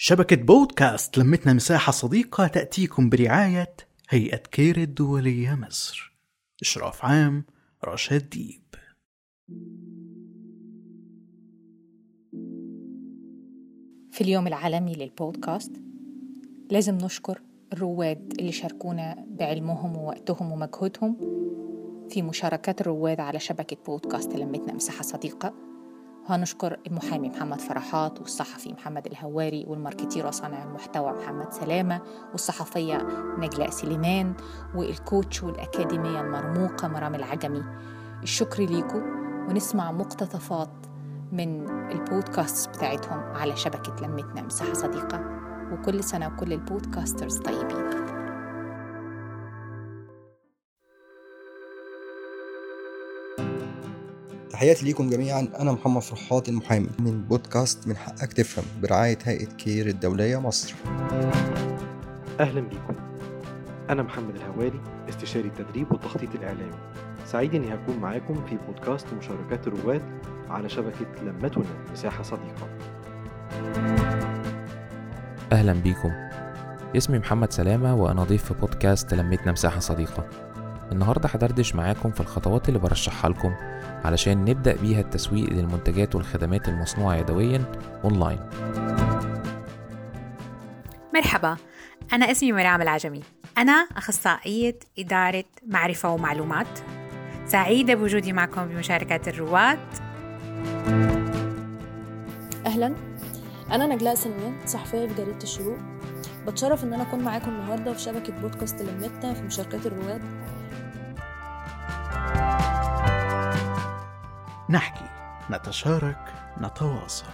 شبكة بودكاست لمتنا مساحة صديقة تأتيكم برعاية هيئة كير الدولية مصر. إشراف عام رشاد ديب. في اليوم العالمي للبودكاست لازم نشكر الرواد اللي شاركونا بعلمهم ووقتهم ومجهودهم في مشاركات الرواد على شبكة بودكاست لمتنا مساحة صديقة. وهنشكر المحامي محمد فرحات والصحفي محمد الهواري وال marketer وصانع المحتوى محمد سلامة والصحفية نجلاء سليمان وال coach والأكاديمية المرموقة مرام العجمي. الشكر ليكم ونسمع مقتطفات من البودكاست بتاعتهم على شبكة لمتنا. مساحة صديقة. وكل سنة وكل ال podcasters طيبين. تحياتي ليكم جميعا. أنا محمد فرحات المحامي. من بودكاست من حقك تفهم برعاية هيئة كير الدولية مصر. أهلا بيكم أنا محمد الهواري استشاري التدريب والتخطيط الإعلامي. سعيد إني هكون معاكم في بودكاست مشاركات الرواد على شبكة لمتنا مساحة صديقة. أهلا بيكم اسمي محمد سلامة وأنا ضيف في بودكاست لمتنا مساحة صديقة. النهاردة هدردش معاكم في الخطوات اللي برشحها لكم علشان نبدأ بيها التسويق للمنتجات والخدمات المصنوعة يدويا أونلاين. مرحبا أنا اسمي مرام العجمي. أنا أخصائية إدارة معرفة ومعلومات. سعيدة بوجودي معكم بمشاركة الرواد. أهلا. أنا نجلاء سليمان صحفية في جريده الشروق. بتشرف إن أنا أكون معاكم النهارده في شبكة بودكاست لمتنا في مشاركات الرواد. نحكي نتشارك نتواصل.